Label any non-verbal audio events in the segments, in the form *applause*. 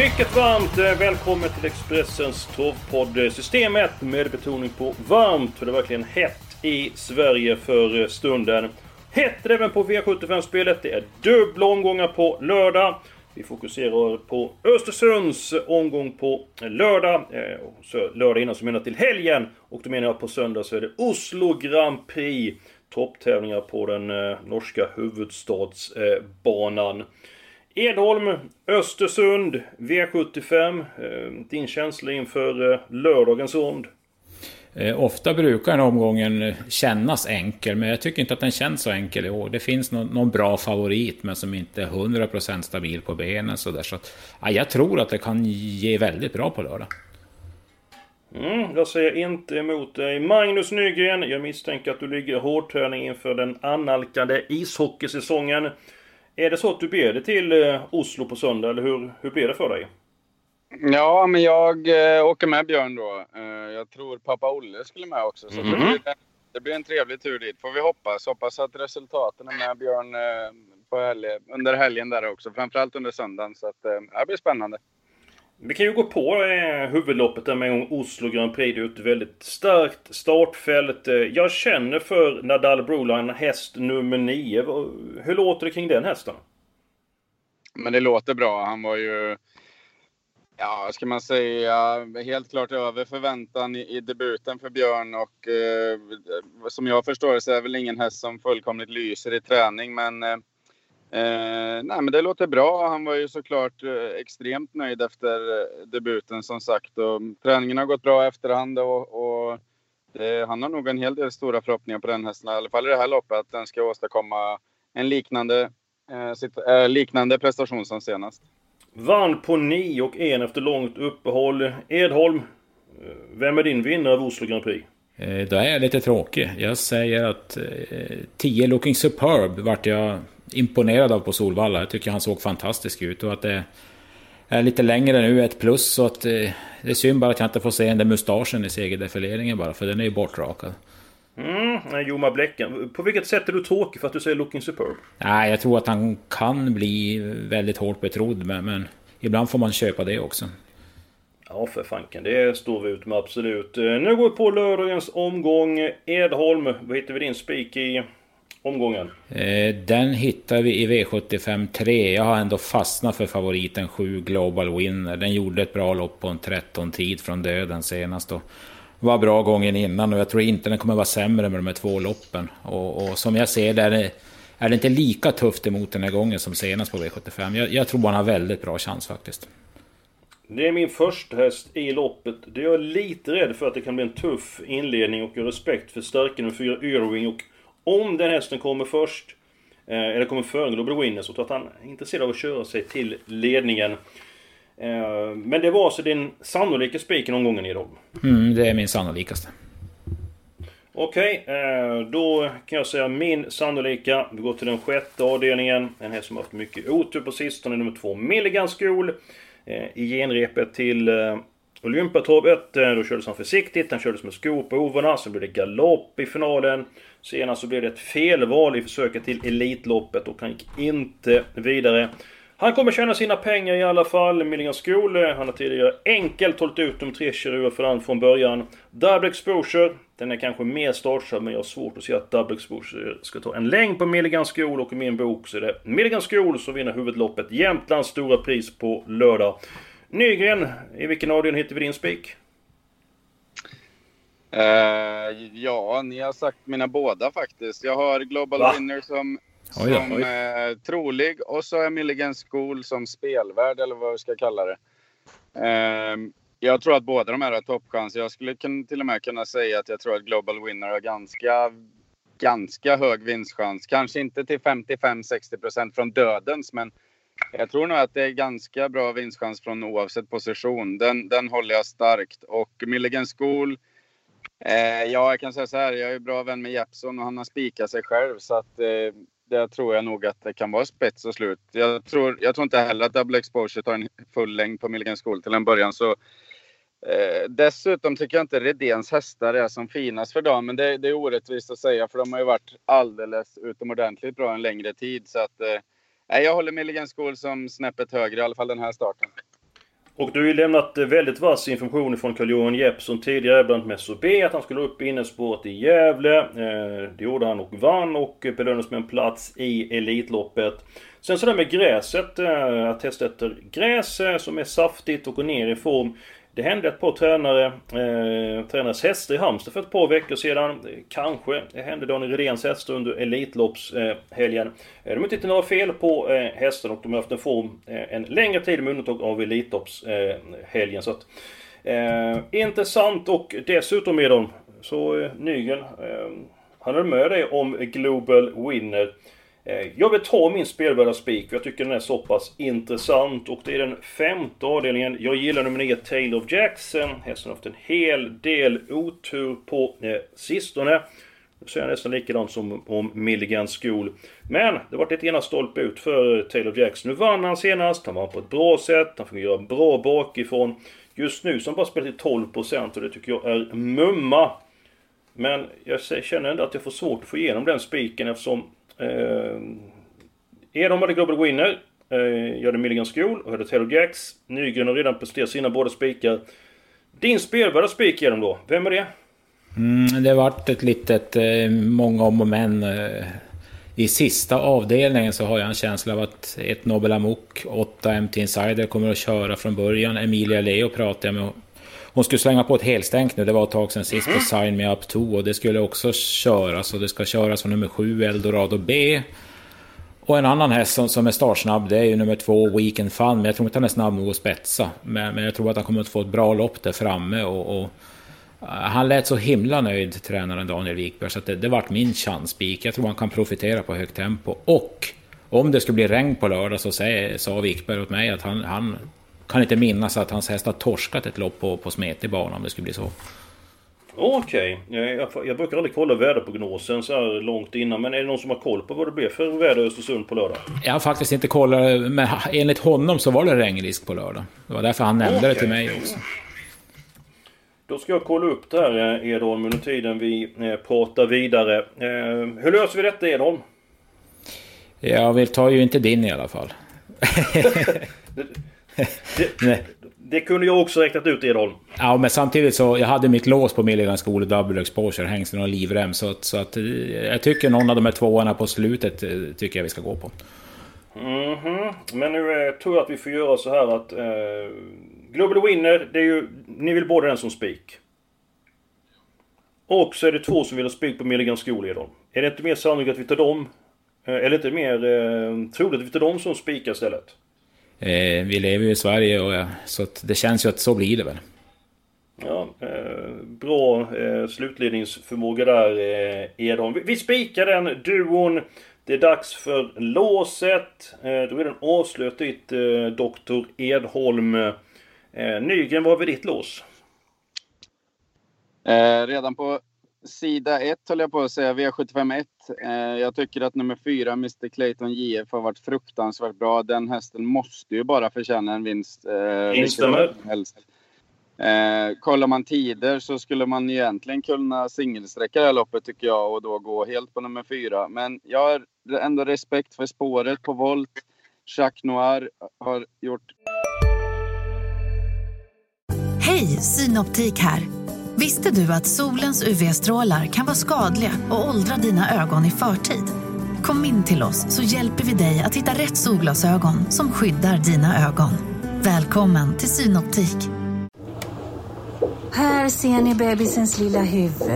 Mycket varmt eh, välkommen till Expressens torvpodd eh, Systemet med betoning på varmt för det är verkligen hett i Sverige för eh, stunden. Hett är det även på V75-spelet. Det är dubbla omgångar på lördag. Vi fokuserar på Östersunds omgång på lördag. Så lördag innan så menar till helgen. Och då menar jag på söndag så är det Oslo Grand Prix. Topptävlingar på den norska huvudstadsbanan. Edholm, Östersund, V75. Eh, din känsla inför eh, lördagens rond? Eh, Ofta brukar den omgången kännas enkel, men jag tycker inte att den känns så enkel i år. Det finns någon, någon bra favorit, men som inte är 100% stabil på benen. Så där. Så att, ja, jag tror att det kan ge väldigt bra på lördag. Mm, jag säger inte emot dig. Magnus Nygren, jag misstänker att du ligger i hårdträning inför den annalkande ishockeysäsongen. Är det så att du ber dig till eh, Oslo på söndag, eller hur, hur blir det för dig? Ja, men jag eh, åker med Björn då. Eh, jag tror pappa Olle skulle med också. Så Mhm. det, blir, det blir en trevlig tur dit, får vi hoppas. Hoppas att resultaten är med Björn eh, på helg, under helgen där också. Framförallt under söndagen. Så att, eh, det blir spännande. Vi kan ju gå på eh, huvudloppet där med en gång. Oslo Grand Prix. Det är ett väldigt starkt startfält. Eh, jag känner för Nadal Broline, häst nummer 9. Hur låter det kring den hästen? Men det låter bra. Han var ju, ja, vad ska man säga, helt klart över förväntan i, i debuten för Björn. Och eh, som jag förstår det så är det väl ingen häst som fullkomligt lyser i träning. Men, eh, eh, nej, men det låter bra. Han var ju såklart eh, extremt nöjd efter eh, debuten som sagt. Och mm, träningen har gått bra i efterhand. Och, och det, han har nog en hel del stora förhoppningar på den hästen, i alla fall i det här loppet, att den ska åstadkomma en liknande, eh, sitt, eh, liknande prestation som senast. Vann på 9 och 1 efter långt uppehåll. Edholm, eh, vem är din vinnare av Oslo Grand Prix? Eh, Då är jag lite tråkig. Jag säger att 10 Looking Superb vart jag imponerad av på Solvalla. Jag tycker han såg fantastisk ut och att det är lite längre nu, ett plus. Så att eh, det är synd bara att jag inte får se den där mustaschen i segerdefileringen bara, för den är ju bortrakad. Mm, Joma Bläcken. På vilket sätt är du tråkig för att du säger Looking Superb? Nej, jag tror att han kan bli väldigt hårt betrodd, men, men ibland får man köpa det också. Ja, för fanken. Det står vi ut med absolut. Eh, nu går vi på lördagens omgång. Edholm, vad hittar vi din spik i omgången? Eh, den hittar vi i V75 3. Jag har ändå fastnat för favoriten 7 Global Winner. Den gjorde ett bra lopp på en 13 tid från döden senast. Och var bra gången innan och jag tror inte den kommer vara sämre med de här två loppen. Och, och som jag ser det är det, är det inte lika tufft emot den här gången som senast på V75. Jag, jag tror han har väldigt bra chans faktiskt. Det är min första häst i loppet. Det är jag lite rädd för att det kan bli en tuff inledning och jag har respekt för stärken med 4 Irving och om den hästen kommer först eh, eller kommer före Global Winner så tror jag att han är intresserad av att köra sig till ledningen. Eh, Men det var alltså din sannolika spik i omgången Edholm? Mm, det är min sannolikaste. Okej, eh, då kan jag säga min sannolika. Vi går till den sjätte avdelningen. En häst som har haft mycket otur på sistone, nummer två Milligan School. Eh, I genrepet till eh, Olympiatorpet, eh, då kördes han försiktigt. Han kördes med skor på ovarna. Sen blev det galopp i finalen. Senast så blev det ett felval i försöket till Elitloppet och han gick inte vidare. Han kommer tjäna sina pengar i alla fall. Milligan School, eh, han har tidigare enkelt hållit ut de tre kirurger för han från början. Double Exposure, den är kanske mer startsam men jag har svårt att se att Double Exposure ska ta en längd på Milligan School och i min bok så är det Milligan School som vinner huvudloppet. Jämtlands stora pris på lördag. Nygren, i vilken avdelning hittar vi din spik? Eh, ja, ni har sagt mina båda faktiskt. Jag har Global Va? Winner som, Oj som oj. eh, trolig och så är Milligan School som spelvärd eller vad vi ska kalla det. Eh, jag tror att båda de här har toppchans. Jag skulle kun, till och med kunna säga att jag tror att Global Winner har ganska ganska hög vinstchans. Kanske inte till 55-60% från dödens, men jag tror nog att det är ganska bra vinstchans från oavsett position. Den, den håller jag starkt. Och Milligan School, eh, ja, jag kan säga så här, jag är bra vän med Jeppson och han har spikat sig själv. Så att eh, där tror jag nog att det kan vara spets och slut. Jag tror, jag tror inte heller att Double Exposure tar en full längd på Milligan School till en början. Så Eh, dessutom tycker jag inte Redéns hästar är som finast för dagen. Men det, det, är orättvist att säga för de har ju varit alldeles utomordentligt bra en längre tid. Så att, eh, jag håller Milligan School som snäppet högre, i alla fall den här starten. Och du har ju lämnat väldigt vass information från Carl-Johan Jeppsson tidigare, bland annat med SOB, att han skulle upp i innerspåret i Gävle. Eh, det gjorde han och vann och belönades med en plats i Elitloppet. Sen så där med gräset, eh, att testa efter gräs eh, som är saftigt och går ner i form. Det hände ett par tränare, eh, tränares hästar i Halmstad för ett par veckor sedan. Kanske det hände Daniel Redéns hästar under Elitloppshelgen. Eh, de har inte några fel på eh, hästen och de har haft en form eh, en längre tid med undantag av Elitloppshelgen. Eh, så att, eh, intressant och dessutom är de så eh, Nygren, eh, han är med dig om Global Winner. Eh, jag vill ta min spelvärda spik, för jag tycker den är så pass intressant. Och det är den femte avdelningen. Jag gillar nummer 9, Taylor of Jackson. Hästen har haft en hel del otur på eh, sistone. Nu säger jag nästan likadant som om Milligan School. Men det var lite ena stolpe ut för Taylor Jackson. Nu vann han senast, han vann på ett bra sätt, han fick göra bra bakifrån. Just nu så har han bara spelat till 12% och det tycker jag är mumma. Men jag känner ändå att jag får svårt att få igenom den spiken eftersom Eh, Edholm hade Global Winner. Eh, jag hade Milligan School och hade Taylor Jacks. Nygren har redan presterat sina båda spikar. Din spelvärda spik Edholm då, vem är det? Mm, det varit ett litet eh, många om och men. Eh, I sista avdelningen så har jag en känsla av att ett Nobel Amok, 8 MT Insider kommer att köra från början. Emilia Leo pratade jag med. Hon skulle slänga på ett helstänk nu, det var ett tag sedan sist på mhm. Sign Me Up 2 och det skulle också köras och det ska köras från nummer 7 Eldorado B. Och en annan häst som, som är startsnabb det är ju nummer 2 Weekend Fun, men jag tror inte han är snabb nog att spetsa. Men, men jag tror att han kommer att få ett bra lopp där framme och, och han lät så himla nöjd, tränaren Daniel Wikberg, så att det, det vart min chanspik. Jag tror han kan profitera på högt tempo. Och om det skulle bli regn på lördag så säger, sa Wikberg åt mig att han, han kan inte minnas att hans häst har torskat ett lopp på, på smetig bana om det skulle bli så. Okej, okay. jag, jag, brukar aldrig kolla väderprognosen så här långt innan. Men är det någon som har koll på vad det blir för väder i Östersund på lördag? Jag har faktiskt inte kollat, men enligt honom så var det regnrisk på lördag. Det var därför han nämnde okay. det till mig också. Då ska jag kolla upp det här eh, Edholm under tiden vi eh, pratar vidare. Eh, hur löser vi detta Edholm? Jag vill ta ju inte din i alla fall. *laughs* *laughs* Det, *laughs* det, kunde jag också räknat ut Edholm. Ja, men samtidigt så jag hade mitt lås på Milligan School Double Exposure, hängsten och livrem. Så, så att eh, jag tycker någon av de här tvåorna på slutet eh, tycker jag vi ska gå på. Mm -hmm. Men nu eh, tror jag att vi får göra så här att eh, Global Winner, det är ju... Ni vill båda den som spik. Och så är det två som vill ha spik på Milligan Edholm. Är det inte mer sannolikt att vi tar dem? Eh, eller inte mer eh, troligt att vi tar dem som spikar istället? Eh, vi lever ju i Sverige och så det känns ju att så blir det väl. Ja, eh, bra eh, slutledningsförmåga där eh, Edholm. Vi, vi spikar den duon. Det är dags för låset. Eh, då är den avslöjat ditt eh, Doktor Edholm. Eh, Nygren, vad har vi ditt lås? Eh, redan på sida 1 höll jag på att säga, V751. Eh, jag tycker att nummer 4, Mr Clayton JF, har varit fruktansvärt bra. Den hästen måste ju bara förtjäna en vinst. Eh, Instämmer. Eh, kollar man tider så skulle man egentligen kunna singelsträcka det här loppet tycker jag och då gå helt på nummer 4. Men jag har ändå respekt för spåret på volt. Jacques Noir har gjort... Hej, Synoptik här! Visste du att solens UV-strålar kan vara skadliga och åldra dina ögon i förtid? Kom in till oss så hjälper vi dig att hitta rätt solglasögon som skyddar dina ögon. Välkommen till Synoptik. Här ser ni bebisens lilla huvud.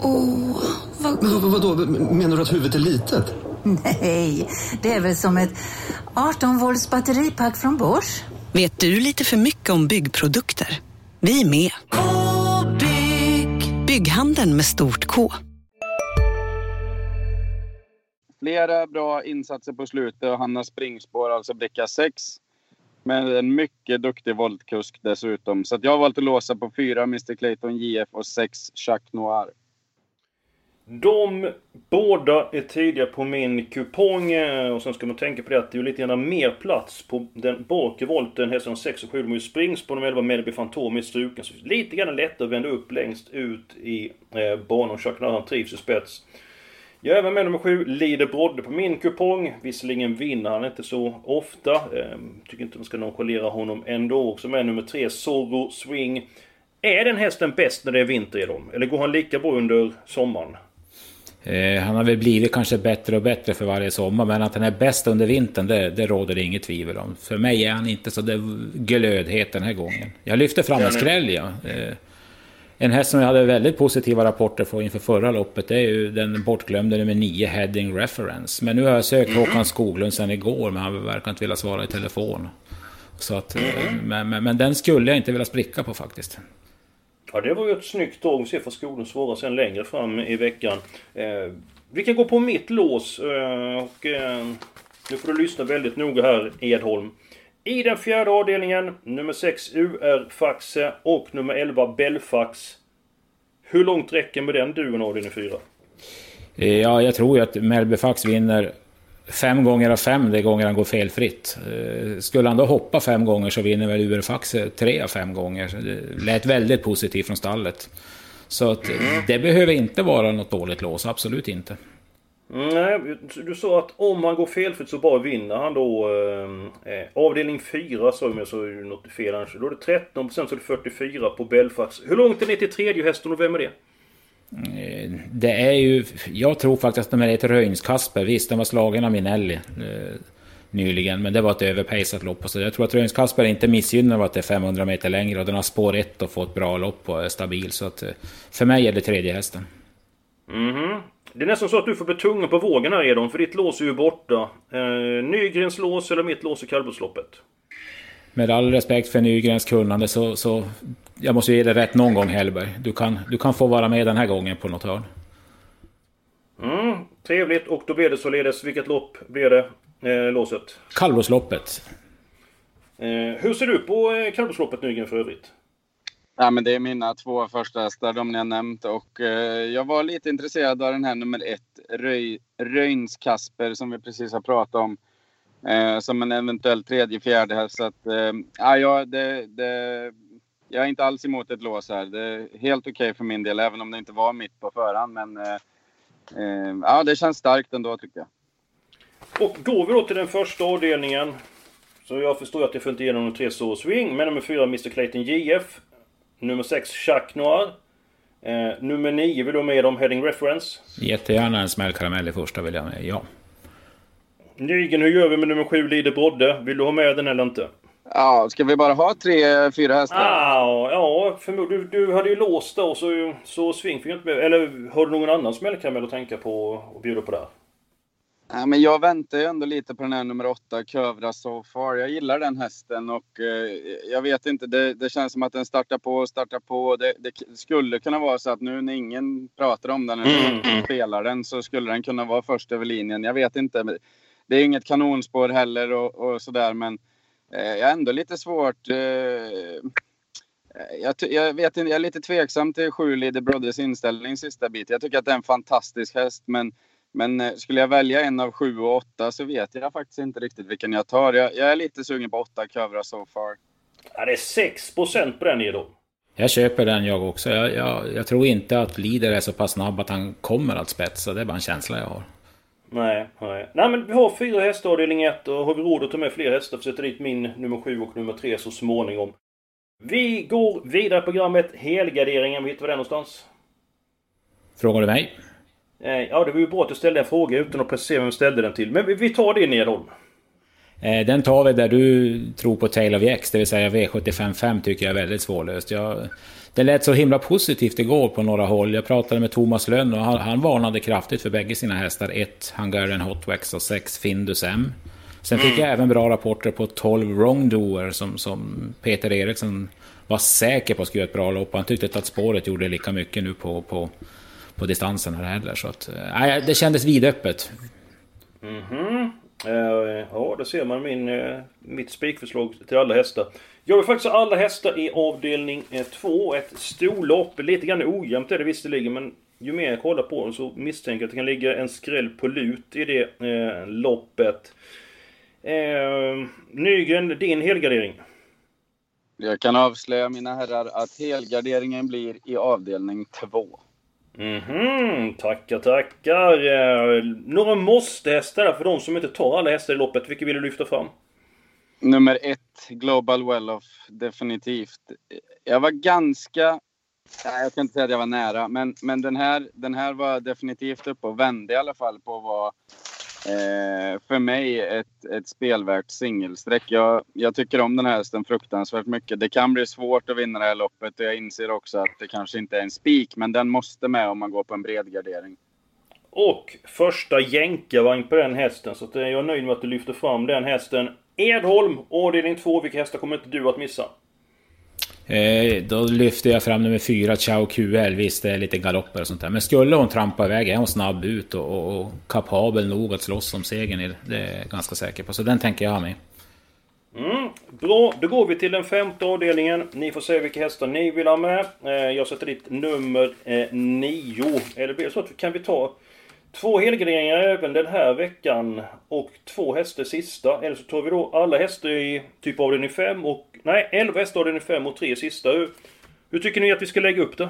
Åh, vad... Men, vadå, menar du att huvudet är litet? Nej, det är väl som ett 18 volts batteripack från Bors. Vet du lite för mycket om byggprodukter? Vi är med. Bygghandeln med stort K. flera bra insatser på slutet och han har springspår, alltså bricka 6. Med en mycket duktig voltkusk dessutom. Så jag har valt att låsa på 4 Mr Clayton JF och 6 Jacques Noir. De båda är tidiga på min kupong eh, och sen ska man tänka på det att det är lite grann mer plats på den bakre volten. Hästarna 6 och 7 de är ju springs på de 11 Melby Fantom är struken. Så lite grann lättare att vända upp längst ut i eh, banan. Chuck han trivs i spets. Jag är även med nummer 7, Lider Brodde på min kupong. Visserligen vinner han inte så ofta. Eh, tycker inte man ska nonchalera honom ändå. Också med nummer 3, Zorro Swing. Är den hästen bäst när det är vinter i dem? Eller går han lika bra under sommaren? Eh, han har väl blivit kanske bättre och bättre för varje sommar, men att han är bäst under vintern, det, det råder det inget tvivel om. För mig är han inte så glödhet den här gången. Jag lyfter fram en skräll, ja. Eh, en häst som jag hade väldigt positiva rapporter för inför förra loppet, det är ju den bortglömde nummer 9, Heading Reference. Men nu har jag sökt mm. Håkan Skoglund sedan igår, men han verkar inte vilja svara i telefon. Så att, mm. men, men, men den skulle jag inte vilja spricka på faktiskt. Ja, det var ju ett snyggt drag Vi se för skolan svara sen längre fram i veckan. Eh, vi kan gå på mitt lås eh, och eh, nu får du lyssna väldigt noga här Edholm. I den fjärde avdelningen, nummer 6 UR Faxe och nummer 11 Belfax. Hur långt räcker med den duon avdelning eh, 4? Ja, jag tror ju att Melbefax vinner fem gånger av fem de gånger han går felfritt. Eh, skulle han då hoppa fem gånger så vinner väl Uberfax tre av fem gånger. Det lät väldigt positivt från stallet. Så att mm. det behöver inte vara något dåligt lås, absolut inte. Nej, du sa att om han går felfritt så bara vinner han då eh, eh avdelning 4 sa jag så är det något fel annars. Då är det 13 så är det 44 på Belfax. Hur långt är ni till tredje hästen och vem är det? Eh, det är ju... Jag tror faktiskt att de är ett Röjns-Kasper. Visst, den var slagen av Minelli eh, nyligen, men det var ett överpejsat lopp. Så jag tror att Röjns-Kasper inte missgynnar att det är 500 meter längre och den har spår 1 och fått bra lopp och är stabil. Så att eh, för mig är det tredje hästen. Mhm. Det är nästan så att du får betunga på vågen här Edon, för ditt lås är ju borta. Eh, Nygrens lås eller mitt lås i kallblodsloppet? Med all respekt för Nygrens kunnande så, så jag måste ge dig rätt någon gång Hellberg. Du kan, du kan få vara med den här gången på något hörn. Mm, trevligt och då blir det således, vilket lopp blir det? Eh, låset? Kallblåsloppet. Eh, hur ser du på eh, kallblåsloppet Nygren för övrigt? Ja, men det är mina två första hästar, de ni har nämnt. Och, eh, jag var lite intresserad av den här nummer ett, Röj, Röjns Kasper, som vi precis har pratat om. Eh, som en eventuell tredje, fjärde häst. Så att, eh, ja, det, det jag är inte alls emot ett lås här. Det är helt okej okay för min del, även om det inte var mitt på förhand. Men eh, eh, ja, det känns starkt ändå tycker jag. Och går vi då till den första avdelningen. Så jag förstår att jag får inte igenom nummer 3 Soul Swing. Men nummer 4 Mr Clayton JF. Nummer 6 Chuck Noir. Eh, nummer 9 vill du ha med om Heading Reference? Jättegärna en smällkaramell i första vill jag med, ja. Nygren, hur gör vi med nummer 7 Lider Brodde? Vill du ha med den eller inte? Ja, ska vi bara ha tre, fyra hästar? Ah, ja, förmodligen. Du, du hade ju låst då, så, så Swing fick inte med. Eller har du någon annan smällkaramell att tänka på och bjuda på där? Ja, men jag väntar ju ändå lite på den här nummer åtta, Kövra So Far. Jag gillar den hästen och eh, jag vet inte, det, det, känns som att den startar på och startar på. Det, det, skulle kunna vara så att nu när ingen pratar om den eller mm. spelar den så skulle den kunna vara först över linjen. Jag vet inte. Det är inget kanonspår heller och, och sådär men jag är ändå lite svårt. Eh, jag, jag, vet inte, jag är lite tveksam till sju Leader Brothers inställning sista bit. Jag tycker att det är en fantastisk häst, men, men eh, skulle jag välja en av sju och åtta så vet jag faktiskt inte riktigt vilken jag tar. Jag, jag är lite sugen på åtta Kövra so far. Ja, det är 6 på den Edo. Jag köper den jag också. Jag, jag, jag, tror inte att Leader är så pass snabb att han kommer att spetsa. Det är bara en känsla jag har. Nej, nej. Nej men vi har fyra hästar avdelning 1 och har vi råd att ta med fler hästar för sätta dit min nummer 7 och nummer 3 så småningom. Vi går vidare i programmet Helgarderingen. Du var den någonstans? Frågar du mig? Eh, ja, det var ju bra att du ställde en fråga utan att precisera vem du ställde den till. Men vi tar det Nedholm. Eh, den tar vi där du tror på Tail of X, det vill säga V755 tycker jag är väldigt svårlöst. Jag det lät så himla positivt igår på några håll. Jag pratade med Thomas Lönn och han, han varnade kraftigt för bägge sina hästar. 1 Hungarian Hotwax och 6 Findus M. Sen fick mm. jag även bra rapporter på 12 Wrongdoer som, som Peter Eriksson var säker på skulle göra ett bra lopp. Han tyckte att spåret gjorde lika mycket nu på, på, på distansen här heller. Så att, äh, det kändes vidöppet. Mhm. Eh, Eh, ja, där ser man min, eh, mitt spikförslag till alla hästar. Jag vill faktiskt ha alla hästar i avdelning eh, 2. Ett storlopp. Lite grann ojämnt är det visserligen, men ju mer jag kollar på det så misstänker jag att det kan ligga en skräll på lut i det eh, loppet. Eh, Nygren, din helgardering? Jag kan avslöja mina herrar att helgarderingen blir i avdelning 2. Mhm, tackar, tackar. Eh, några måste-hästar där för de som inte tar alla hästar i loppet. Vilka vill du lyfta fram? Nummer ett, Global Well-Off, definitivt. Jag var ganska... Nej, jag kan inte säga att jag var nära, men, men den, här, den här var definitivt uppe och vände i alla fall på vad eh, för mig ett, ett spelvärt singelsträck. Jag, jag tycker om den här hästen fruktansvärt mycket. Det kan bli svårt att vinna det här loppet och jag inser också att det kanske inte är en spik, men den måste med om man går på en bred gardering. Och första jänkarvagn på den hästen, så att eh, jag är nöjd med att du lyfter fram den hästen. Edholm, avdelning 2. Vilka hästar kommer inte du att missa? Eh, då lyfter jag fram nummer fyra, Chao QL. Visst, det är lite galopper och sånt där. Men skulle hon trampa iväg är hon snabb ut och, och, och kapabel nog att slåss om segern. Det är jag ganska säker på. Så den tänker jag ha med. Mm, bra, då går vi till den femte avdelningen. Ni får se vilka hästar ni vill ha med. Eh, jag sätter dit nummer eh, nio. Eller blir det så att kan vi ta två helgarderingar även den här veckan och två hästar sista? Eller så tar vi då alla hästar i typ avdelning 5 och... Nej, 11 hästar avdelning 5 och tre sista. Hur, hur tycker ni att vi ska lägga upp det?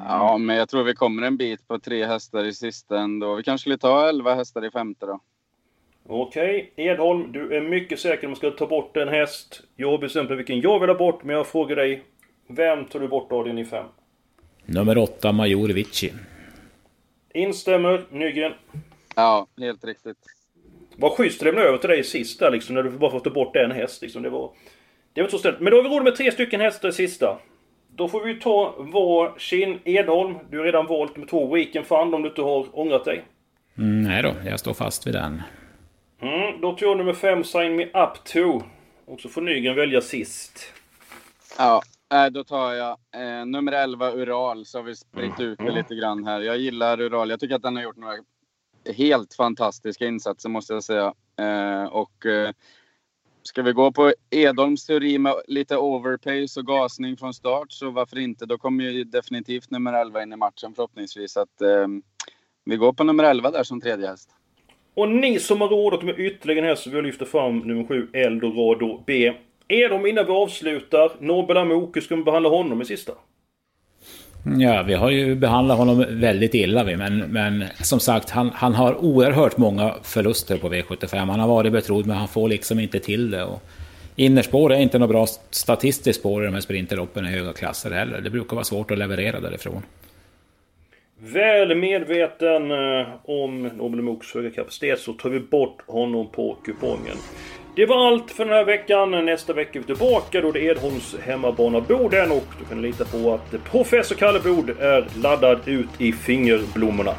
Ja, men jag tror vi kommer en bit på tre hästar i sista ändå. Vi kanske skulle ta 11 hästar i femte då. Okej, Edholm, du är mycket säker om att ska ta bort en häst. Jag har bestämt mig vilken jag vill ha bort, men jag frågar dig. Vem tar du bort avdelning 5? Nummer åtta, Major Vici. Instämmer, Nygren. Ja, helt riktigt. Vad schysst det lämnade över till dig sist där liksom, när du bara fått ta bort en häst liksom. Det var... Det var inte så ställt. Men då har vi råd med tre stycken hästar i sista. Då får vi ta varsin. Edholm, du har redan valt med två Weekend Fund om du inte har ångrat dig. Mm, nej då, jag står fast vid den. Mm, då tar jag nummer 5, Sign Me Up To. Och så får Nygren välja sist. Ja, äh, då tar jag eh, nummer 11 Ural så har vi spritt ut det lite grann här. Jag gillar Ural. Jag tycker att den har gjort några helt fantastiska insatser måste jag säga. Eh, och eh, ska vi gå på Edholms teori med lite overpace och gasning från start så varför inte? Då kommer ju definitivt nummer 11 in i matchen förhoppningsvis. Att, eh, vi går på nummer 11 där som tredje häst. Och ni som har rådat med ytterligare en häst så vill jag lyfta fram nummer 7, Eldorado B. Är de innan vi avslutar? Nobel Amoku, ska vi behandla honom i sista? Ja, vi har ju behandlat honom väldigt illa vi, men, men som sagt, han, han har oerhört många förluster på V75. Han har varit betrodd, men han får liksom inte till det. Och innerspår är inte något bra statistiskt spår i de här sprinterloppen i höga klasser heller. Det brukar vara svårt att leverera därifrån. Väl medveten eh, om Nobel Amokus höga kapacitet så tar vi bort honom på kupongen. Det var allt för den här veckan. Nästa vecka är vi tillbaka. Då det är Edholms hemmabana Boden och du kan lita på att professor Kalle Bod är laddad ut i fingerblommorna.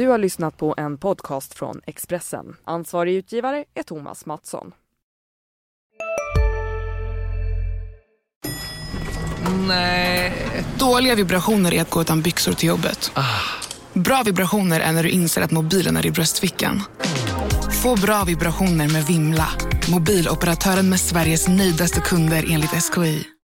Du har lyssnat på en podcast från Expressen. Ansvarig utgivare är Thomas Mattsson. Nej. Dåliga vibrationer är att gå utan byxor till jobbet. Bra vibrationer är när du inser att mobilen är i bröstfickan. Få bra vibrationer med Vimla. Mobiloperatören med Sveriges nöjdaste kunder enligt SKI.